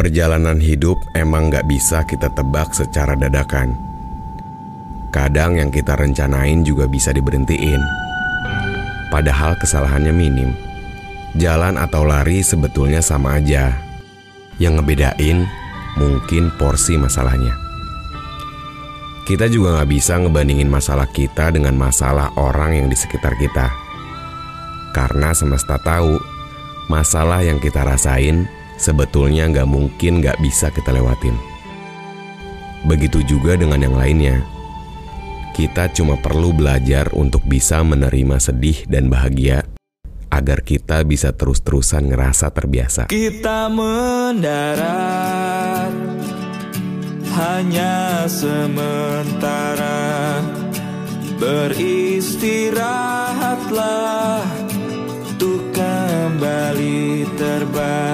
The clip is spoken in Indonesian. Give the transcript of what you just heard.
Perjalanan hidup emang gak bisa kita tebak secara dadakan. Kadang yang kita rencanain juga bisa diberhentiin. Padahal kesalahannya minim. Jalan atau lari sebetulnya sama aja. Yang ngebedain mungkin porsi masalahnya. Kita juga nggak bisa ngebandingin masalah kita dengan masalah orang yang di sekitar kita. Karena semesta tahu, masalah yang kita rasain sebetulnya nggak mungkin nggak bisa kita lewatin. Begitu juga dengan yang lainnya. Kita cuma perlu belajar untuk bisa menerima sedih dan bahagia agar kita bisa terus-terusan ngerasa terbiasa. Kita mendarat hanya sementara beristirahatlah untuk kembali terbang